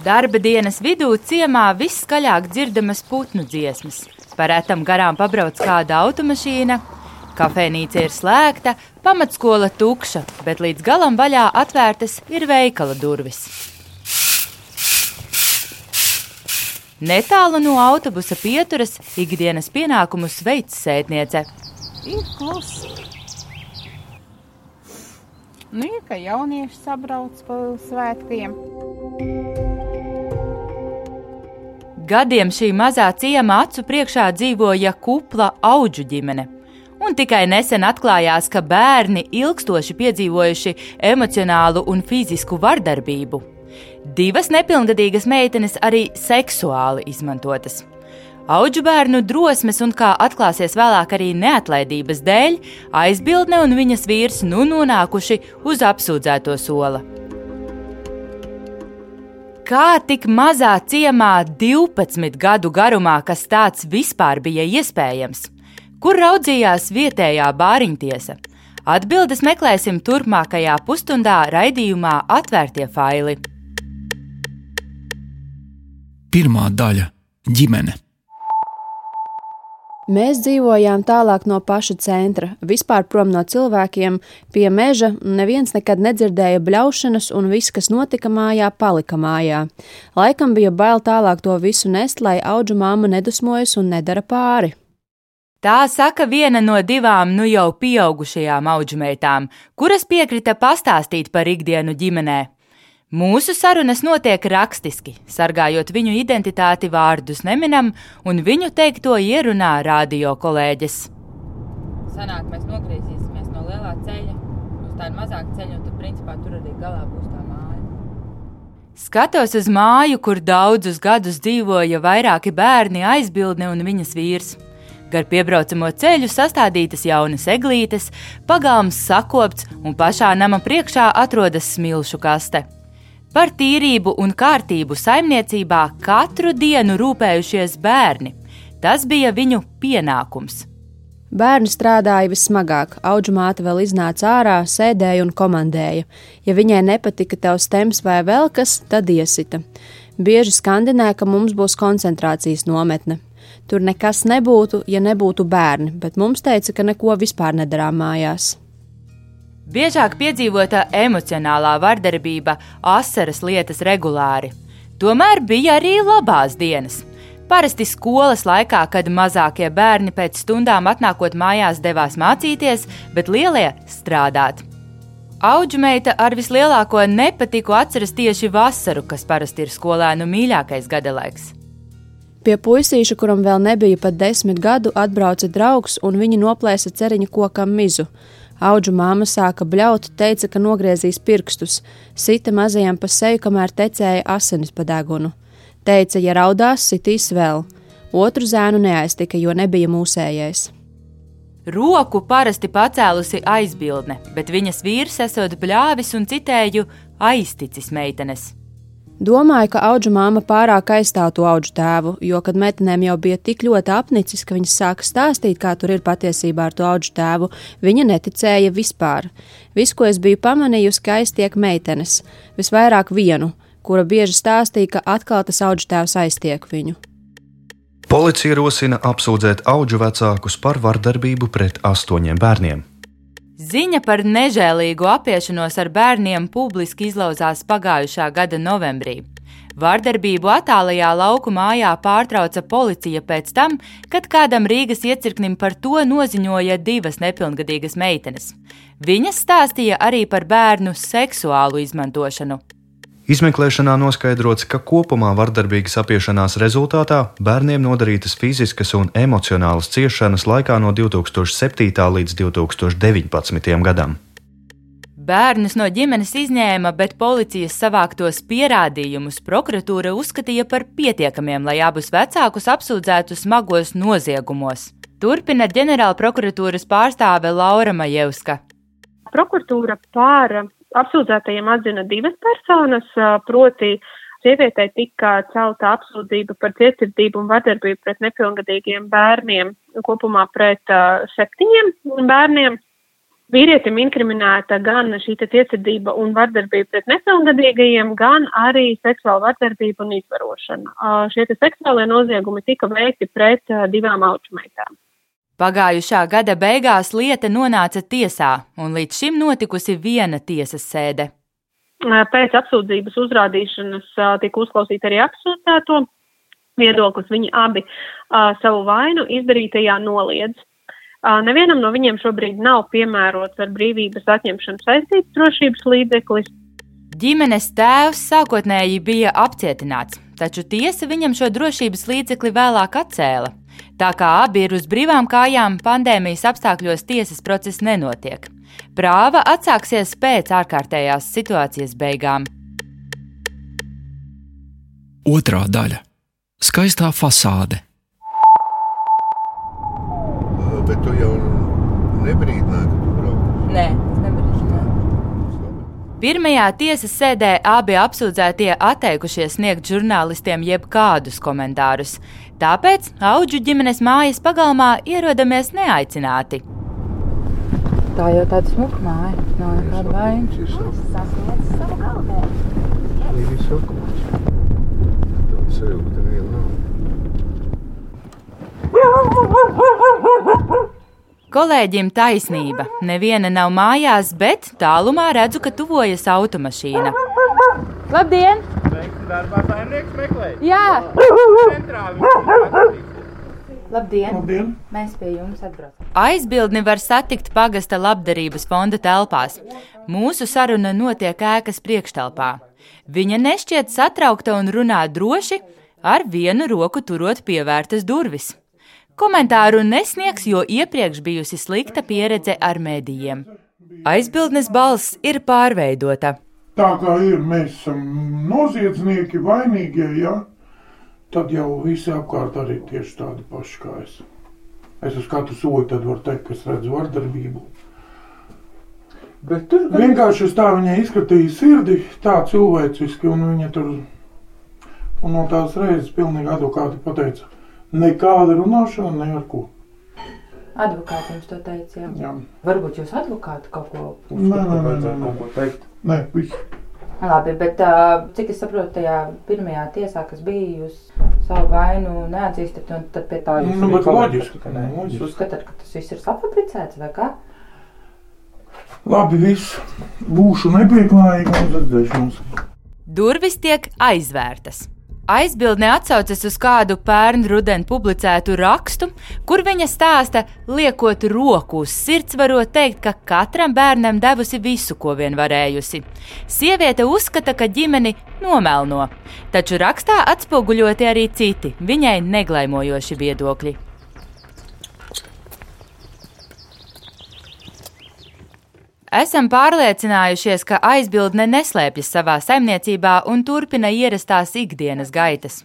Darba dienas vidū ciemā viskaļāk dzirdamas putnu dziesmas. Parētam garām pabrauc kāda automašīna. Kafejnīca ir slēgta, pamatskola tukša, bet līdz galam vaļā atvērtas ir veikala durvis. Netālu no autobusa pieturas ikdienas pienākumus veids sētniece. Ir klusi. Nu, ir, ka jaunieši sabrauc pa svētkiem. Gadiem šī mazā ciema acu priekšā dzīvoja kupla auģu ģimene. Un tikai nesen atklājās, ka bērni ilgstoši piedzīvojuši emocionālu un fizisku vardarbību. Divas nepilngadīgas meitenes arī seksuāli izmantotas. Auģu bērnu drosmes un, kā atklāsies vēlāk, arī neatlaidības dēļ, aizbildne un viņas vīrs nu nonākuši uz apsūdzēto sola. Kā tik mazā ciemā 12 gadu garumā, kas tāds vispār bija iespējams? Kur raudzījās vietējā bāriņtiesa? Atbildes meklēsim turpmākajā pusstundā raidījumā Atvērtie faili. Pirmā daļa - ģimene. Mēs dzīvojām tālāk no paša centra, vispār prom no cilvēkiem, pie meža. Neviens nekad nedzirdēja bļaušanas, un viss, kas notika mājā, palika mājā. Laikam bija bail tālāk to visu nest, lai auģu māma nedusmojas un nedara pāri. Tā saka viena no divām nu jau pieaugušajām auģmeitām, kuras piekrita pastāstīt par ikdienu ģimenē. Mūsu sarunas notiek rakstiski, sargājot viņu identitāti vārdus neminam, un viņu teikto ierunā radio kolēģis. Sanāk, mēs nogriezīsimies no lielā ceļa uz tādu mazāku ceļu, un tad, principā, tur arī galā būs tā māja. Skatos uz māju, kur daudzus gadus dzīvoja vairāki bērni, aizbildni un viņas vīrs. Gar piebraucamo ceļu sastādītas jaunas eglītes, pagalms sakopts, un pašā nama priekšā atrodas smilšu kaste. Par tīrību un kārtību saimniecībā katru dienu rūpējušies bērni. Tas bija viņu pienākums. Bērni strādāja vismagāk, auģu māte vēl iznāca ārā, sēdēja un komandēja. Ja viņai nepatika tavs temps vai vēl kas, tad iesita. Bieži skandinēja, ka mums būs koncentrācijas nometne. Tur nekas nebūtu, ja nebūtu bērni, bet mums teica, ka neko vispār nedarām mājās. Biežāk piedzīvota emocionālā vardarbība, asaras lietas regulāri. Tomēr bija arī labās dienas. Parasti skolas laikā, kad mazākie bērni pēc stundām atnākot mājās devās mācīties, bet lielie strādāt. Auģmeita ar vislielāko nepatiku atceras tieši vasaru, kas parasti ir skolēnu mīļākais gadalaiks. Pie puisīša, kuram vēl nebija pat desmit gadu, atbrauca draugs un viņi noplēsa ceriņu kokam mizu. Auģu māma sāka bļaut, teica, ka nogriezīs pirkstus, sita mazajam pa seju, kamēr tecēja asinis pa degunu. Teica, ja raudās, sitīs vēl. Otru zēnu neaiztika, jo nebija mūsējais. Roku parasti pacēlusi aizbildne, bet viņas vīrs esot bļāvis un citēju aizticis meitenes. Domāju, ka auģu māma pārāk aizstāv to auģu tēvu, jo, kad meitenēm jau bija tik ļoti apnicis, ka viņas sāka stāstīt, kā tur ir patiesībā ar to auģu tēvu, viņa neticēja vispār. Viss, ko es biju pamanījusi, ka aiztiek meitenes, visvairāk vienu, kura bieži stāstīja, ka atkal tas auģu tēvs aiztiek viņu. Policija rosina apsūdzēt auģu vecākus par vardarbību pret astoņiem bērniem. Ziņa par nežēlīgu apiešanos ar bērniem publiski izlauzās pagājušā gada novembrī. Vārdarbību attālajā lauku mājā pārtrauca policija pēc tam, kad kādam Rīgas iecirknim par to noziņoja divas nepilngadīgas meitenes. Viņas stāstīja arī par bērnu seksuālu izmantošanu. Izmeklēšanā noskaidrots, ka kopumā vardarbīgas apiešanās rezultātā bērniem nodarītas fiziskas un emocionālas ciešanas laikā no 2007. līdz 2019. gadam. Bērnus no ģimenes izņēma, bet policijas savāktos pierādījumus prokuratūra uzskatīja par pietiekamiem, lai abus vecākus apsūdzētu smagos noziegumos. Turpina ģenerāla prokuratūras pārstāve Laura Majevska. Prokuratūra pār apsūdzētajiem atzina divas personas, proti sievietei tika celta apsūdzība par cietsirdību un vardarbību pret nepilngadīgiem bērniem, kopumā pret uh, septiņiem bērniem. Vīrietim inkriminēta gan šī tiesvedība un vardarbība pret nepilngadīgajiem, gan arī seksuāla vardarbība un izvarošana. Šie seksuālie noziegumi tika veikti pret divām aučmeitām. Pagājušā gada beigās lieta nonāca tiesā, un līdz šim notikusi viena tiesas sēde. Pēc apsūdzības uzrādīšanas tika uzklausīta arī apsūdzēto viedoklis. Viņi abi savu vainu izdarītajā noliedz. Nevienam no viņiem šobrīd nav piemērots ar brīvības atņemšanu saistīts drošības līdzeklis. Ģimenes tēvs sākotnēji bija apcietināts, taču tiesa viņam šo drošības līdzekli vēlāk atcēla. Tā kā abi ir uz brīvām kājām, pandēmijas apstākļos tiesas process nenotiek. Prāva atsāksies pēc ārkārtējās situācijas beigām. Otra daļa - skaistā fasāde. Bet tu jau nebrīdināji, ka tu brauc. Nē, es nebrīdināju. Pirmajā tiesas sēdē abi apsūdzētie atteikušies sniegt žurnālistiem jebkādus komentārus, tāpēc auģu ģimenes mājas pagalmā ierodamies neaicināti. Tā jau tāda smuka māja, nav nekāda vaina. Tas ir Kolēģim taisnība. Neviena nav mājās, bet tālumā redzu, ka tuvojas automašīna. Labdien! Darbā saimnieks meklē. Jā! Centrāli. Labdien! Labdien! Mēs pie jums atbraucam. Aizbildni var satikt pagasta labdarības fonda telpās. Mūsu saruna notiek ēkas priekštelpā. Viņa nešķiet satraukta un runā droši, ar vienu roku turot pievērtas durvis. Komentāru nesniegs, jo iepriekš bijusi slikta pieredze ar mēdījiem. Aizbildnes balss ir pārveidota. Tā kā ir, mēs esam noziedznieki, vainīgie, ja? tad jau visi apkārt arī tieši tādi paši kā es. Es uz katru soli tad varu teikt, ka es redzu vardarbību. Bet tur Vienkārši es tā viņai izskatīju sirdi, tā cilvēciski, un viņa tur un no tās reizes pilnīgi advokāti pateica, nekāda runāšana, ne ar ko. Advokāti jums to teica, jā. Jā. Varbūt jūs advokāti kaut ko. Nē, nē, nē, nē, kaut ko teikt. nē, viss. Labi, bet cik es saprotu, tajā pirmajā tiesā, kas bija, jūs savu vainu neatzīstat, un tad pie tā jūs Nu, bet loģiski, ka nē. Jūs uzskatāt, ka tas viss ir safabricēts vai kā? Labi, viss. Būšu nepieklājīgi un redzēšanos. Durvis tiek aizvērtas. Aizbildne atsaucas uz kādu pērnu rudeni publicētu rakstu, kur viņa stāsta, liekot roku uz sirds, varot teikt, ka katram bērnam devusi visu, ko vien varējusi. Sieviete uzskata, ka ģimeni nomelno, taču rakstā atspoguļoti arī citi, viņai neglaimojoši viedokļi. Esam pārliecinājušies, ka aizbildne neslēpjas savā saimniecībā un turpina ierastās ikdienas gaitas.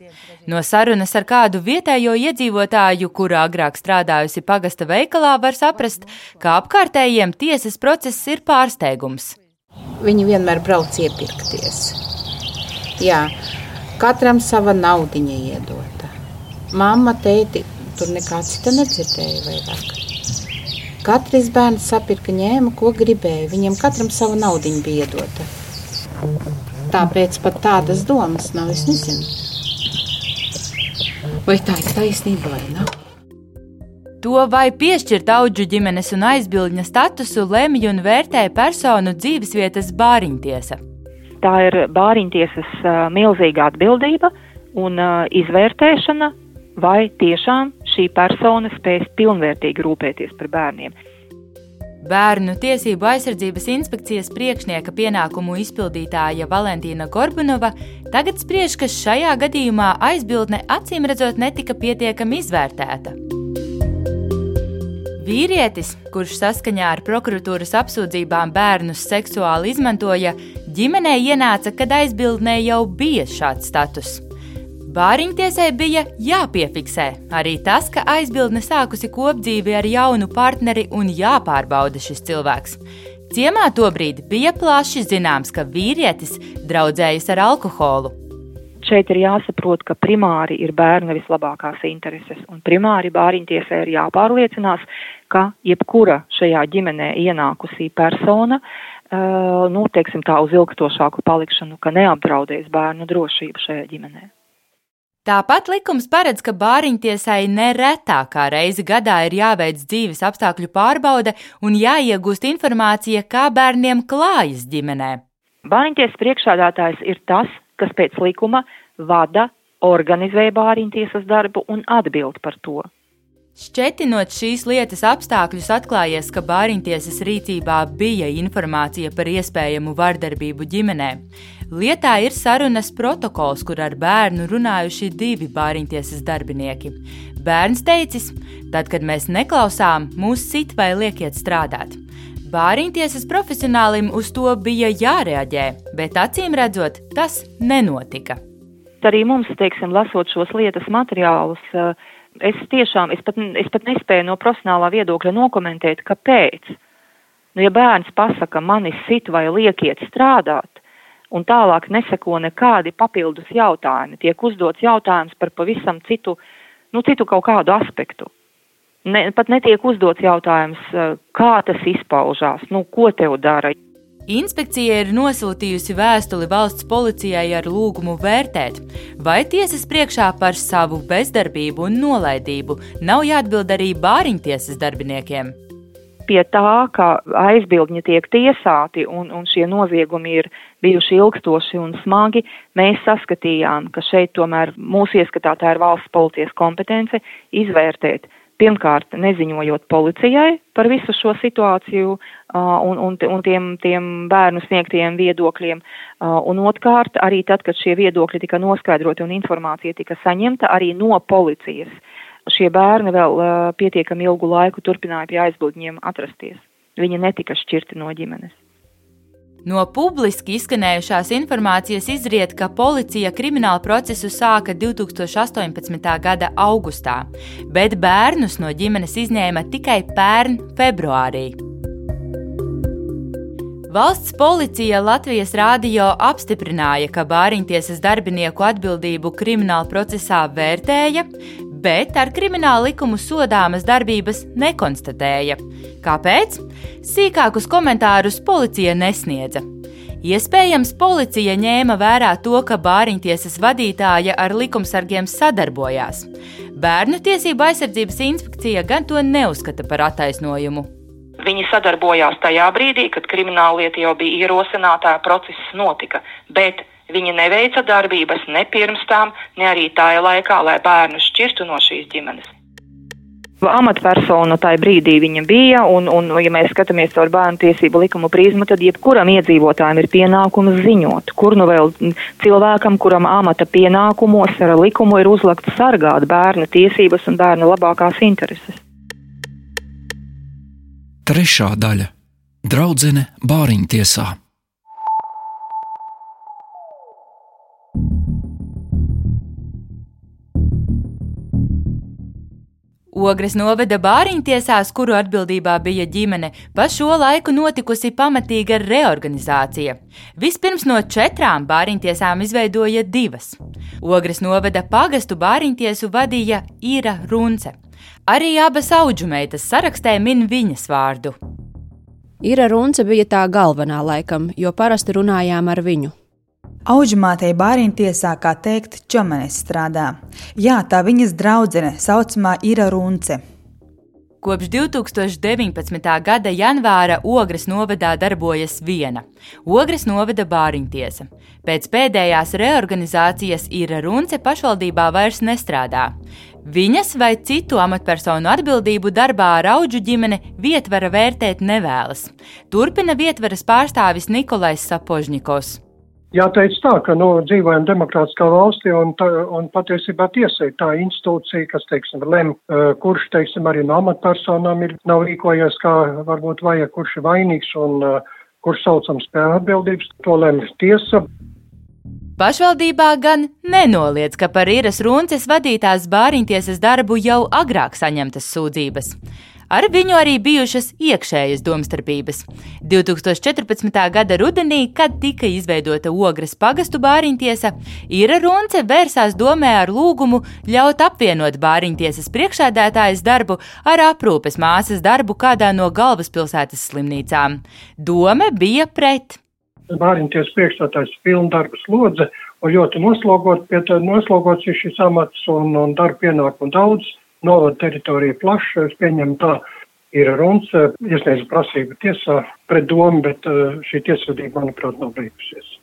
No sarunas ar kādu vietējo iedzīvotāju, kura agrāk strādājusi pagasta veikalā, var saprast, ka apkārtējiem tiesas process ir pārsteigums. Viņi vienmēr brauc iepirkties. Jā, katram sava naudiņa iedota. Māma, tēti, tur nekā cita nedzirdēja vairāk. Katrs bērns sapirka ņēma, ko gribēja. Viņam katram sava naudiņa bija iedota. Tāpēc pat tādas domas nav. Es nezinu, vai tā ir taisnība vai nav. To vai piešķirt auģu ģimenes un aizbildņa statusu lemj un vērtē personu dzīvesvietas bāriņtiesa. Tā ir bāriņtiesas milzīga atbildība un izvērtēšana, vai tiešām šī persona spēs pilnvērtīgi rūpēties par bērniem. Bērnu tiesību aizsardzības inspekcijas priekšnieka pienākumu izpildītāja Valentīna Gorbunova tagad spriež, ka šajā gadījumā aizbildne acīm redzot netika pietiekami izvērtēta. Vīrietis, kurš saskaņā ar prokuratūras apsūdzībām bērnus seksuāli izmantoja, ģimenē ienāca, kad aizbildnē jau bija šāds status. Bāriņtiesai bija jāpiefiksē arī tas, ka aizbildne sākusi kopdzīvi ar jaunu partneri un jāpārbauda šis cilvēks. Ciemā tobrīd bija plaši zināms, ka vīrietis draudzējas ar alkoholu. šeit ir jāsaprot, ka primāri ir bērna vislabākās intereses, un primāri bāriņtiesē ir jāpārliecinās, ka jebkura šajā ģimenē ienākusī persona, uh, nu, teiksim tā, uz ilgstošāku palikšanu, ka neapdraudēs bērnu drošību šajā ģimenē. Tāpat likums paredz, ka bāriņtiesai neretākā reize gadā ir jāveic dzīves apstākļu pārbaude un jāiegūst informācija, kā bērniem klājas ģimenē. Bāriņtiesas priekšādātājs ir tas, kas pēc likuma vada, organizē bāriņtiesas darbu un atbild par to. Šķetinot šīs lietas apstākļus, atklājies, ka bāriņtiesas rīcībā bija informācija par iespējamu vardarbību ģimenē. Lietā ir sarunas protokols, kur ar bērnu runājuši divi bāriņtiesas darbinieki. Bērns teicis, tad, kad mēs neklausām, mūs sit vai liekiet strādāt. Bāriņtiesas profesionālim uz to bija jārēģē, bet acīm redzot, tas nenotika. Arī mums, teiksim, lasot šos lietas materiālus, uh, es tiešām, es pat, es pat nespēju no profesionālā viedokļa nokomentēt, kāpēc. Nu, ja bērns pasaka, mani sit vai liekiet strādāt, un tālāk neseko nekādi papildus jautājumi, tiek uzdots jautājums par pavisam citu, nu, citu kaut kādu aspektu. Ne, pat netiek uzdots jautājums, kā tas izpaužās, nu, ko tev dara. Inspekcija ir nosūtījusi vēstuli valsts policijai ar lūgumu vērtēt, vai tiesas priekšā par savu bezdarbību un nolaidību nav jāatbild arī bāriņtiesas darbiniekiem. Pie tā, ka aizbildņi tiek tiesāti un, un šie noziegumi ir bijuši ilgstoši un smagi, mēs saskatījām, ka šeit tomēr mūsu ieskatā tā ir valsts policijas kompetence izvērtēt, pirmkārt neziņojot policijai par visu šo situāciju uh, un, un, un tiem, tiem bērnu sniegtiem viedokļiem, uh, un otrkārt arī tad, kad šie viedokļi tika noskaidroti un informācija tika saņemta arī no policijas. Šie bērni vēl pietiekami ilgu laiku turpināja pie aizbildņiem atrasties. Viņi netika šķirti no ģimenes. No publiski izskanējušās informācijas izriet, ka policija kriminālu procesu sāka 2018. gada augustā, bet bērnus no ģimenes izņēma tikai pērn februārī. Valsts policija Latvijas rādio apstiprināja, ka bāriņtiesas darbinieku atbildību krimināla procesā vērtēja, bet ar kriminālu likumu sodāmas darbības nekonstatēja. Kāpēc? Sīkākus komentārus policija nesniedza. Iespējams, policija ņēma vērā to, ka bāriņtiesas vadītāja ar likumsargiem sadarbojās. Bērnu tiesību aizsardzības inspekcija gan to neuzskata par attaisnojumu. Viņi sadarbojās tajā brīdī, kad krimināla lieta jau bija ierosinātā, process notika, bet Viņa neveica darbības ne pirms tam, ne arī tajā laikā, lai bērnu šķirtu no šīs ģimenes. Amatpersona tajā brīdī viņa bija, un, un, ja mēs skatāmies caur bērnu tiesību likumu prizmu, tad jebkuram iedzīvotājam ir pienākums ziņot, kur nu vēl cilvēkam, kuram amata pienākumos ar likumu ir uzlikts sargāt bērnu tiesības un bērnu labākās intereses. Trešā daļa - draudzene Bāriņtiesā. Ogres noveda bāriņtiesās, kuru atbildībā bija ģimene, pa šo laiku notikusi pamatīga reorganizācija. Vispirms no četrām bāriņtiesām izveidoja divas. Ogres noveda pagastu bāriņtiesu vadīja Ira Runce. Arī abas auģumeitas sarakstē min viņas vārdu. Ira Runce bija tā galvenā laikam, jo parasti runājām ar viņu. Auģumātei bāriņtiesā, kā teikt, čomenes strādā. Jā, tā viņas draudzene saucamā Ira Runce. Kopš 2019. gada janvāra Ogres novadā darbojas viena - Ogres novada bāriņtiesa. Pēc pēdējās reorganizācijas Ira Runce pašvaldībā vairs nestrādā. Viņas vai citu amatpersonu atbildību darbā ar auģu ģimeni vietvara vērtēt nevēlas. Turpina vietvaras pārstāvis Nikolais Sapožņikos. Jāteic tā, ka nu, dzīvojam demokrātiskā valstī un, tā, un patiesībā tiesa ir tā institūcija, kas, teiksim, lem, kurš, teiksim, arī no amatpersonām ir nav rīkojies kā varbūt vajag, kurš ir vainīgs un kurš saucams pie atbildības, to lem tiesa. Pašvaldībā gan nenoliedz, ka par īras runces vadītās bāriņtiesas darbu jau agrāk saņemtas sūdzības. Ar viņu arī bijušas iekšējas domstarpības. 2014. gada rudenī, kad tika izveidota Ogres pagastu bāriņtiesa, Ira Runce vērsās domē ar lūgumu ļaut apvienot bāriņtiesas priekšādētājas darbu ar aprūpes māsas darbu kādā no galvaspilsētas slimnīcām. Dome bija pret. Bāriņties priekšstādājs pilna darba slodze un ļoti noslogot, pie tā noslogots ir šis amats un, un darba pienākumu daudz novada teritorija plaša. Es pieņemu tā, ir runs, iesniedz prasību tiesā pret domu, bet eh, šī tiesvedība, manuprāt, nav beigusies.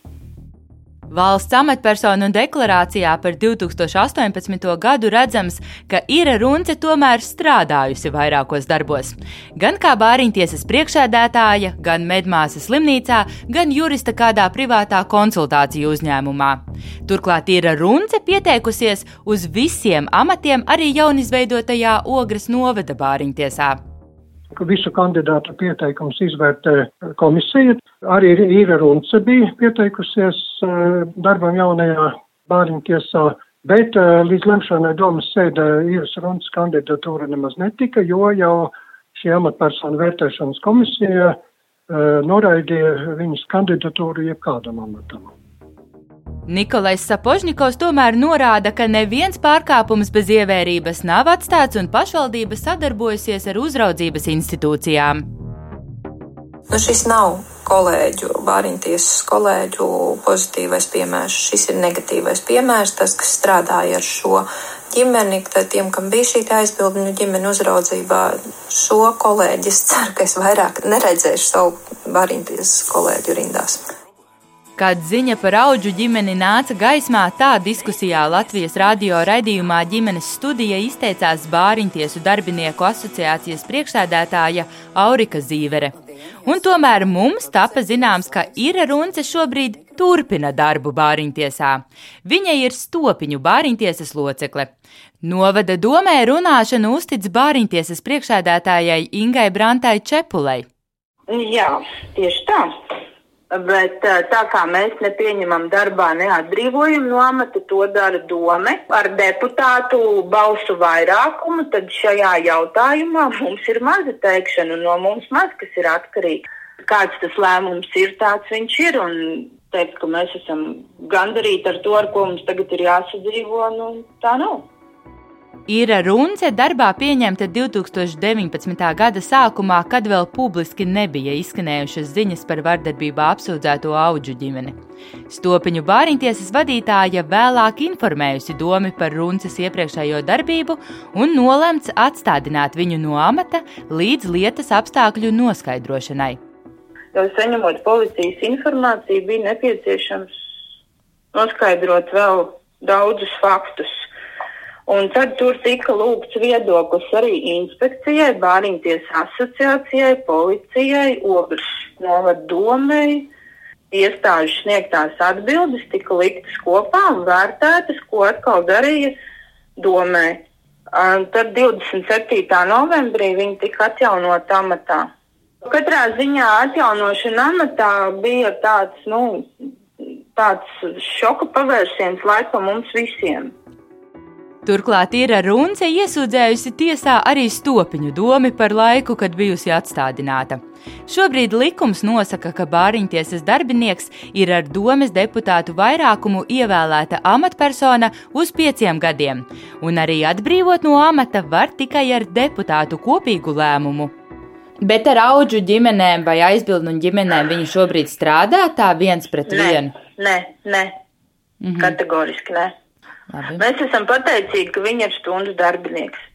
Valsts amatpersonu deklarācijā par 2018. gadu redzams, ka Ira Runce tomēr strādājusi vairākos darbos. Gan kā bāriņtiesas priekšēdētāja, gan medmāsas slimnīcā, gan jurista kādā privātā konsultāciju uzņēmumā. Turklāt Ira Runce pieteikusies uz visiem amatiem arī jaunizveidotajā Ogres novada bāriņtiesā visu kandidātu pieteikumus izvērtē komisija. Arī Īra Runce bija pieteikusies eh, darbam jaunajā bāriņu tiesā, bet eh, līdz lemšanai domas sēdē Īras Runces kandidatūra nemaz netika, jo jau šī amatpersonu vērtēšanas komisija eh, noraidīja viņas kandidatūru jebkādam amatam. Nikolais Sapožņikovs tomēr norāda, ka neviens pārkāpums bez ievērības nav atstāts un pašvaldība sadarbojasies ar uzraudzības institūcijām. Nu, šis nav kolēģu, Bāriņtiesas kolēģu pozitīvais piemērs. Šis ir negatīvais piemērs, tas, kas strādāja ar šo ģimeni, tad tiem, kam bija šī aizbildņu ģimene uzraudzībā, šo kolēģi es ceru, ka es vairāk neredzēšu savu Bāriņtiesas kolēģu rindās. Kad ziņa par auģu ģimeni nāca gaismā, tā diskusijā Latvijas radio raidījumā ģimenes studija izteicās Bāriņtiesu darbinieku asociācijas priekšsēdētāja Aurika Zīvere. Un tomēr mums tapa zināms, ka Ira Runce šobrīd turpina darbu Bāriņtiesā. Viņa ir stopiņu Bāriņtiesas locekle. Novada domē runāšanu uztic Bāriņtiesas priekšsēdētājai Ingai Brantai Čepulei. Jā, tieši tā. Bet eh, tā kā mēs nepieņemam darbā neatbrīvojumu no amata, to dara dome ar deputātu balsu vairākumu, tad šajā jautājumā mums ir maza teikšana no mums maz, kas ir atkarīgs. Kāds tas lēmums ir, tāds viņš ir. Un teikt, ka mēs esam gandarīti ar to, ar ko mums tagad ir jāsadzīvo, nu, tā nav. Ira Runce darbā pieņemta 2019. gada sākumā, kad vēl publiski nebija izskanējušas ziņas par vardarbībā apsūdzēto auģu ģimeni. Stopiņu bāriņtiesas vadītāja vēlāk informējusi domi par Runces iepriekšējo darbību un nolemts atstādināt viņu no amata līdz lietas apstākļu noskaidrošanai. Jau saņemot policijas informāciju, bija nepieciešams noskaidrot vēl daudzus faktus Un tad tur tika lūgts viedoklis arī inspekcijai, Bāriņties asociācijai, policijai, Ogres novada domai. Iestāžu sniegtās atbildes tika liktas kopā un vērtētas, ko atkal darīja domē. Un tad 27. novembrī viņi tika atjaunot amatā. Katrā ziņā atjaunošana amatā bija tāds, nu, tāds šoka pavērsiens laikam mums visiem. Turklāt ir Runce iesūdzējusi tiesā arī stopiņu domi par laiku, kad bijusi atstādināta. Šobrīd likums nosaka, ka bāriņtiesas darbinieks ir ar domes deputātu vairākumu ievēlēta amatpersona uz pieciem gadiem, un arī atbrīvot no amata var tikai ar deputātu kopīgu lēmumu. Bet ar auģu ģimenēm vai aizbildnu ģimenēm viņi šobrīd strādā tā viens pret nē, vienu? Nē, nē, mhm. kategoriski nē. Labi. Mēs esam pateicīgi, ka viņa ir stundu darbinieks.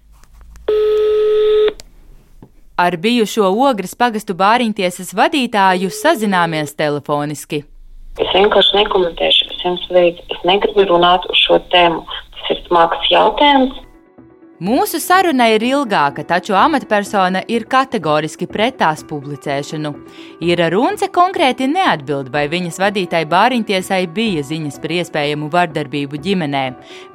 Ar bijušo ogres pagastu bāriņtiesas vadītāju sazināmies telefoniski. Es vienkārši nekomentēšu, kas jums veids. Es negribu runāt uz šo tēmu. Tas ir smags jautājums. Mūsu saruna ir ilgāka, taču amatpersona ir kategoriski pret tās publicēšanu. Ira Runce konkrēti neatbild, vai viņas vadītai bāriņtiesai bija ziņas par iespējamu vardarbību ģimenē,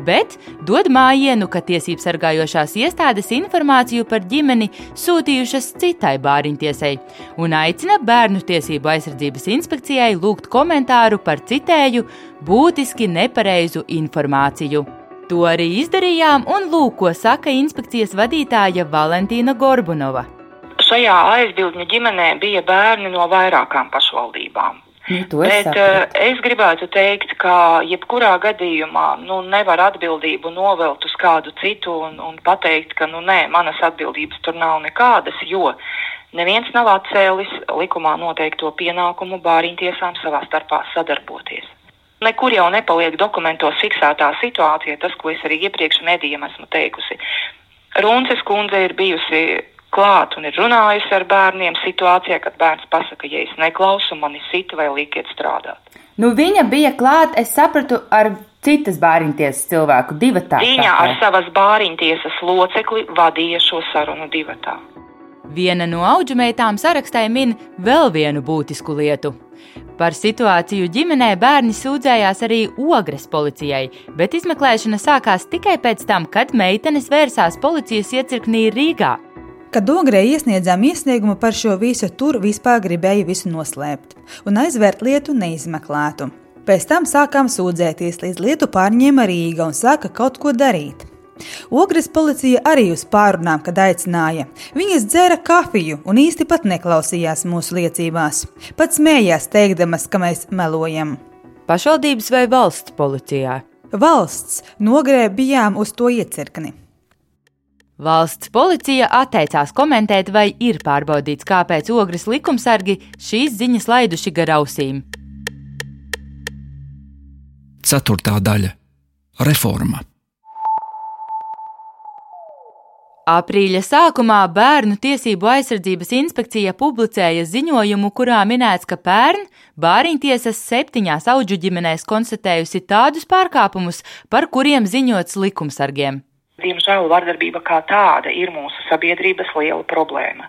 bet dod mājienu, ka tiesības sargājošās iestādes informāciju par ģimeni sūtījušas citai bāriņtiesai un aicina Bērnu tiesību aizsardzības inspekcijai lūgt komentāru par citēju būtiski nepareizu informāciju. To arī izdarījām, un lūk, ko saka inspekcijas vadītāja Valentīna Gorbunova. Šajā aizbildņu ģimenē bija bērni no vairākām pašvaldībām. Nu, Bet uh, es gribētu teikt, ka jebkurā gadījumā nu, nevar atbildību novelt uz kādu citu un, un pateikt, ka nu, nē, manas atbildības tur nav nekādas, jo neviens nav atcēlis likumā noteikto pienākumu bāriņtiesām savā starpā sadarboties. Nekur jau nepaliek dokumentos fiksētā situācija, tas, ko es arī iepriekš medijiem esmu teikusi. Runces kundze ir bijusi klāt un ir runājusi ar bērniem situācijā, kad bērns pasaka, ja es neklausu, mani sita vai likiet strādāt. Nu, viņa bija klāt, es sapratu, ar citas bāriņtiesas cilvēku divatā. Viņa ar savas bāriņtiesas locekli vadīja šo sarunu divatā. Viena no auģumeitām sarakstā min vēl vienu būtisku lietu. Par situāciju ģimenē bērni sūdzējās arī ogres policijai, bet izmeklēšana sākās tikai pēc tam, kad meitenes vērsās policijas iecirknī Rīgā. Kad Ogrē iesniedzām iesniegumu par šo visu, tur vispār gribēja visu noslēpt un aizvērt lietu neizmeklētu. Pēc tam sākām sūdzēties, līdz lietu pārņēma Rīga un sāka kaut ko darīt. Ogres policija arī uz pārunām, kad aicināja. Viņas dzēra kafiju un īsti pat neklausījās mūsu liecībās. Pat smējās, teikdamas, ka mēs melojam. Pašvaldības vai valsts policijā? Valsts nogrē bijām uz to iecirkni. Valsts policija atteicās komentēt, vai ir pārbaudīts, kāpēc ogres likumsargi šīs ziņas laiduši gar ausīm. Ceturtā daļa - reforma. Aprīļa sākumā Bērnu tiesību aizsardzības inspekcija publicēja ziņojumu, kurā minēts, ka pērn Bāriņtiesas septiņās auģu ģimenēs konstatējusi tādus pārkāpumus, par kuriem ziņots likumsargiem. Diemžēl vardarbība kā tāda ir mūsu sabiedrības liela problēma.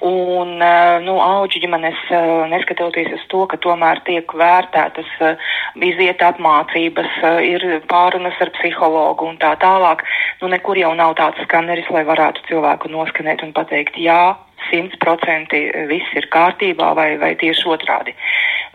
Un, eh, nu, auģu ģimenes, eh, neskatoties uz to, ka tomēr tiek vērtētas eh, iziet apmācības, ir pārunas ar psihologu un tā tālāk, nu, nekur jau nav tāds skaneris, lai varētu cilvēku noskanēt un pateikt, jā, simtprocenti viss ir kārtībā vai, vai tieši otrādi.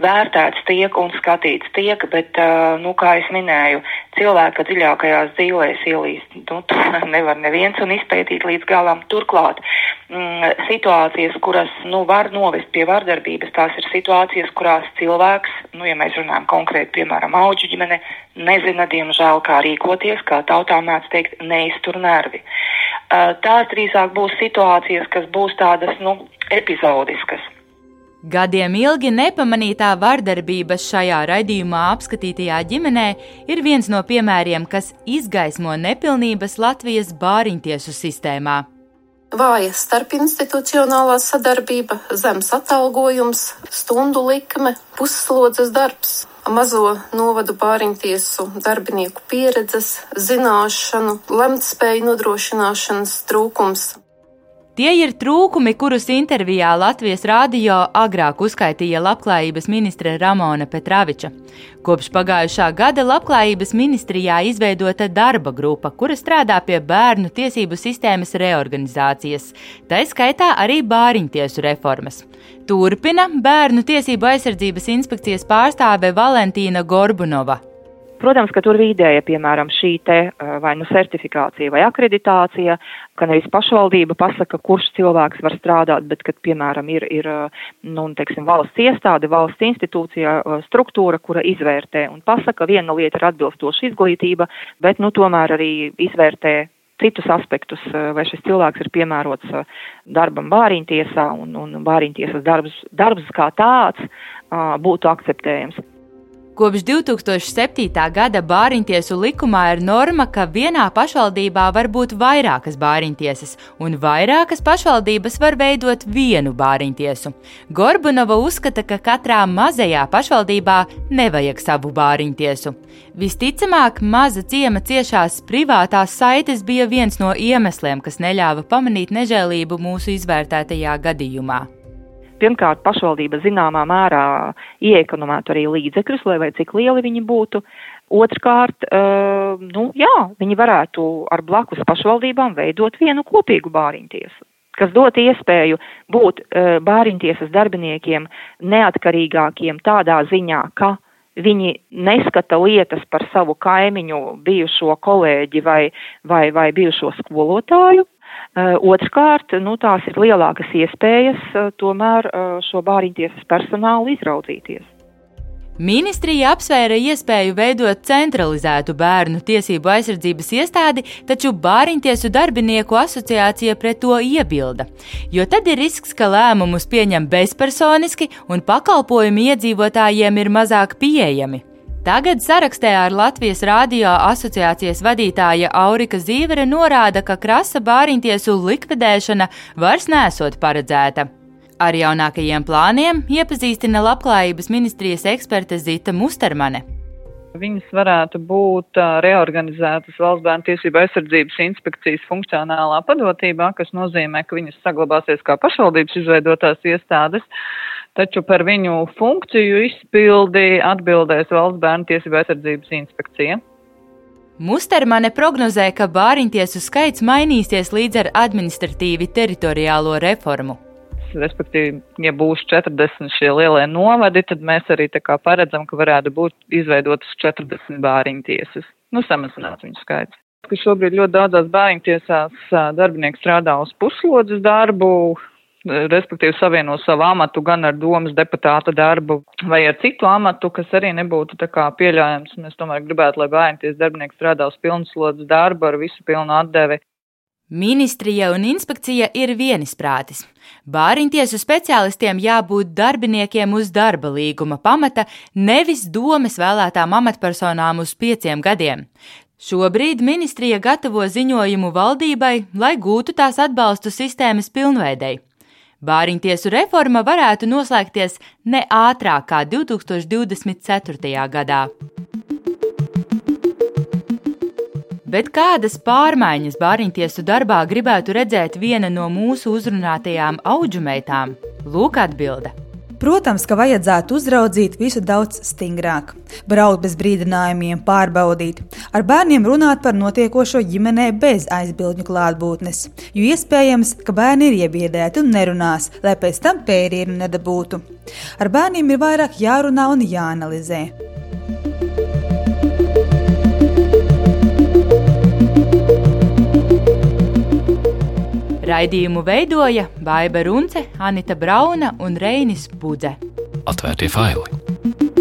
Vērtēts tiek un skatīts tiek, bet, nu, kā es minēju, cilvēka dziļākajās dzīvēs ielīst, nu, to nevar neviens un izpētīt līdz galam. Turklāt mm, situācijas, kuras, nu, var novest pie vardarbības, tās ir situācijas, kurās cilvēks, nu, ja mēs runājam konkrēti, piemēram, auģu ģimene, nezina, diemžēl, kā rīkoties, kā tautā mēdz teikt, neiztur nervi. Tās drīzāk būs situācijas, kas būs tādas, nu, epizodiskas. Gadiem ilgi nepamanītā vardarbība šajā raidījumā apskatītajā ģimenē ir viens no piemēriem, kas izgaismo nepilnības Latvijas bāriņtiesu sistēmā. Vāja starpinstitucionālā sadarbība, zems atalgojums, stundu likme, pusslodzes darbs, mazo novadu bāriņtiesu darbinieku pieredzes, zināšanu, lemtspēju nodrošināšanas trūkums. Tie ir trūkumi, kurus intervijā Latvijas rādio agrāk uzskaitīja Labklājības ministre Ramona Petraviča. Kopš pagājušā gada Labklājības ministrijā izveidota darba grupa, kura strādā pie bērnu tiesību sistēmas reorganizācijas, tā skaitā arī bāriņtiesu reformas. Turpina bērnu tiesību aizsardzības inspekcijas pārstāve Valentīna Gorbunova. Protams, ka tur vidēja, piemēram, šī te vai nu certifikācija vai akreditācija, ka nevis pašvaldība pasaka, kurš cilvēks var strādāt, bet, kad, piemēram, ir, ir nu, teiksim, valsts iestāde, valsts institūcija, struktūra, kura izvērtē un pasaka, viena lieta ir atbilstoša izglītība, bet, nu, tomēr arī izvērtē citus aspektus, vai šis cilvēks ir piemērots darbam bāriņtiesā un, un bāriņtiesas darbs, darbs kā tāds būtu akceptējams. Kopš 2007. gada bāriņtiesu likumā ir norma, ka vienā pašvaldībā var būt vairākas bāriņtiesas, un vairākas pašvaldības var veidot vienu bāriņtiesu. Gorbunova uzskata, ka katrā mazajā pašvaldībā nevajag savu bāriņtiesu. Visticamāk, maza ciema ciešās privātās saites bija viens no iemesliem, kas neļāva pamanīt nežēlību mūsu izvērtētajā gadījumā pirmkārt pašvaldība zināmā mērā ieekonomētu arī līdzekļus, lai vai cik lieli viņi būtu. Otrkārt, uh, nu, jā, viņi varētu ar blakus pašvaldībām veidot vienu kopīgu bāriņtiesu kas dot iespēju būt uh, bāriņtiesas darbiniekiem neatkarīgākiem tādā ziņā, ka Viņi neskata lietas par savu kaimiņu, bijušo kolēģi vai, vai, vai bijušo skolotāju. Uh, otrkārt, nu, tās ir lielākas iespējas uh, tomēr uh, šo bāriņtiesas personālu izraudzīties. Ministrija apsvēra iespēju veidot centralizētu bērnu tiesību aizsardzības iestādi, taču Bāriņtiesu darbinieku asociācija pret to iebilda, jo tad ir risks, ka lēmumus pieņem bezpersoniski un pakalpojumi iedzīvotājiem ir mazāk pieejami. Tagad sarakstē ar Latvijas Rādio asociācijas vadītāja Aurika Zīvere norāda, ka krasa bāriņtiesu likvidēšana vairs nesot paredzēta. Ar jaunākajiem plāniem iepazīstina Labklājības ministrijas eksperte Zita Mustermane. Viņas varētu būt reorganizētas valsts bērnu tiesību aizsardzības inspekcijas funkcionālā padotībā, kas nozīmē, ka viņas saglabāsies kā pašvaldības izveidotās iestādes, taču par viņu funkciju izpildi atbildēs valsts bērnu tiesību aizsardzības inspekcija. Mustermane prognozē, ka bāriņtiesu skaits mainīsies līdz ar administratīvi teritoriālo reformu respektīvi, ja būs 40 šie lielie novadi, tad mēs arī paredzam, ka varētu būt izveidotas 40 bāriņu tiesas, nu, samazināt viņu skaits. Ka šobrīd ļoti daudzās bāriņu tiesās darbinieki strādā uz puslodzes darbu, respektīvi savieno savu amatu gan ar domas deputāta darbu vai ar citu amatu, kas arī nebūtu tā kā pieļājams. Mēs tomēr gribētu, lai bērnties darbinieki strādā uz pilnslodzes darbu ar visu pilnu atdevi. Ministrija un inspekcija ir vienisprātis. Bāriņtiesu speciālistiem jābūt darbiniekiem uz darba līguma pamata, nevis domas vēlētām amatpersonām uz pieciem gadiem. Šobrīd ministrija gatavo ziņojumu valdībai, lai gūtu tās atbalstu sistēmas pilnveidei. Bāriņtiesu reforma varētu noslēgties ne ātrāk kā 2024. gadā. Bet kādas pārmaiņas bāriņtiesu darbā gribētu redzēt viena no mūsu uzrunātajām auģu meitām? Lūk, atbilde. Protams, ka vajadzētu uzraudzīt visu daudz stingrāk, braukt bez brīdinājumiem, pārbaudīt, ar bērniem runāt par notiekošo ģimenē bez aizbildņu klātbūtnes, jo iespējams, ka bērni ir iebiedēti un nerunās, lai pēc tam pērienu nedabūtu. Ar bērniem ir vairāk jārunā un jāanalizē. Raidījumu veidoja Baiva Runce, Anita Brauna un Reinis Budze. Atvērtie faili!